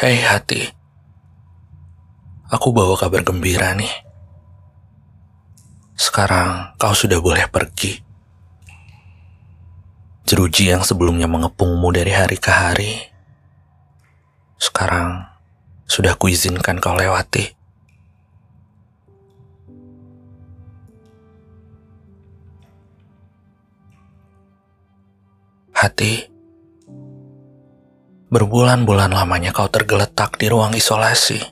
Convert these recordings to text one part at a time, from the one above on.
Hei hati, aku bawa kabar gembira nih. Sekarang kau sudah boleh pergi. Jeruji yang sebelumnya mengepungmu dari hari ke hari, sekarang sudah kuizinkan kau lewati. Hati, berbulan-bulan lamanya kau tergeletak di ruang isolasi.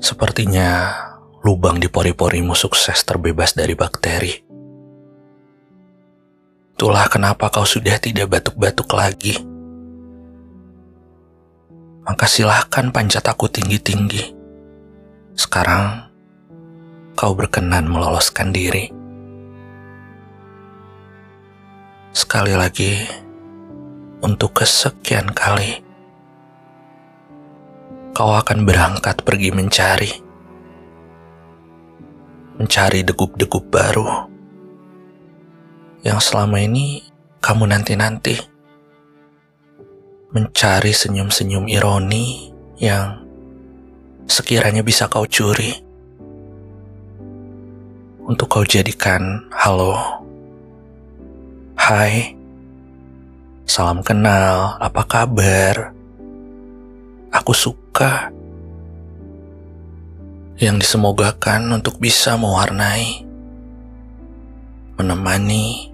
Sepertinya lubang di pori-porimu sukses terbebas dari bakteri. Itulah kenapa kau sudah tidak batuk-batuk lagi. Maka silahkan panjat aku tinggi-tinggi. Sekarang kau berkenan meloloskan diri. Sekali lagi, untuk kesekian kali, kau akan berangkat pergi mencari mencari degup-degup baru yang selama ini kamu nanti-nanti. Mencari senyum-senyum ironi yang sekiranya bisa kau curi. Untuk kau jadikan halo, hai, salam kenal, apa kabar? Aku suka yang disemogakan untuk bisa mewarnai, menemani,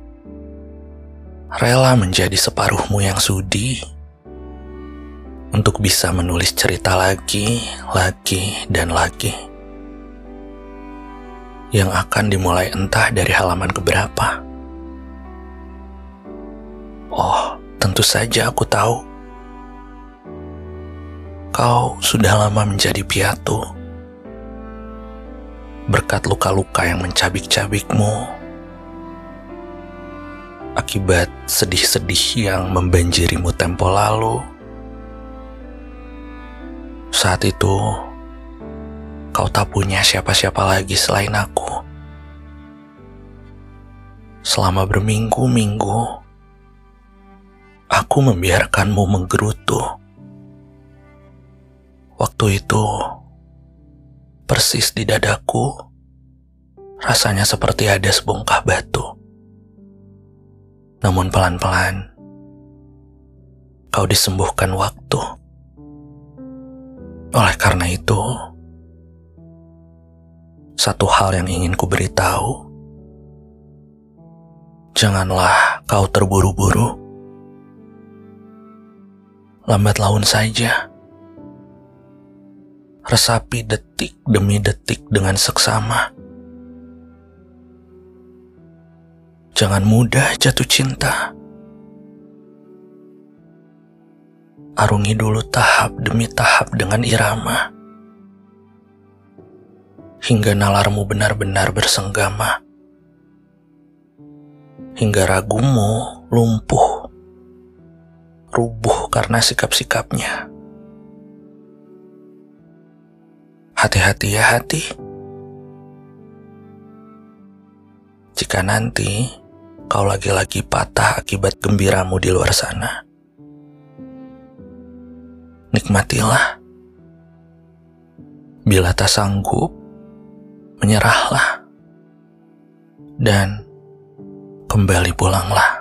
rela menjadi separuhmu yang sudi untuk bisa menulis cerita lagi, lagi, dan lagi yang akan dimulai entah dari halaman keberapa. Tentu saja aku tahu. Kau sudah lama menjadi piatu. Berkat luka-luka yang mencabik-cabikmu, akibat sedih-sedih yang membanjirimu tempo lalu. Saat itu, kau tak punya siapa-siapa lagi selain aku. Selama berminggu-minggu, aku membiarkanmu menggerutu. Waktu itu, persis di dadaku, rasanya seperti ada sebongkah batu namun pelan-pelan kau disembuhkan waktu. Oleh karena itu, satu hal yang ingin ku beritahu, janganlah kau terburu-buru. Lambat laun saja. Resapi detik demi detik dengan seksama Jangan mudah jatuh cinta. Arungi dulu tahap demi tahap dengan irama. Hingga nalarmu benar-benar bersenggama. Hingga ragumu lumpuh. Rubuh karena sikap-sikapnya. Hati-hati ya hati. Jika nanti kau lagi-lagi patah akibat gembiramu di luar sana. Nikmatilah. Bila tak sanggup, menyerahlah. Dan kembali pulanglah.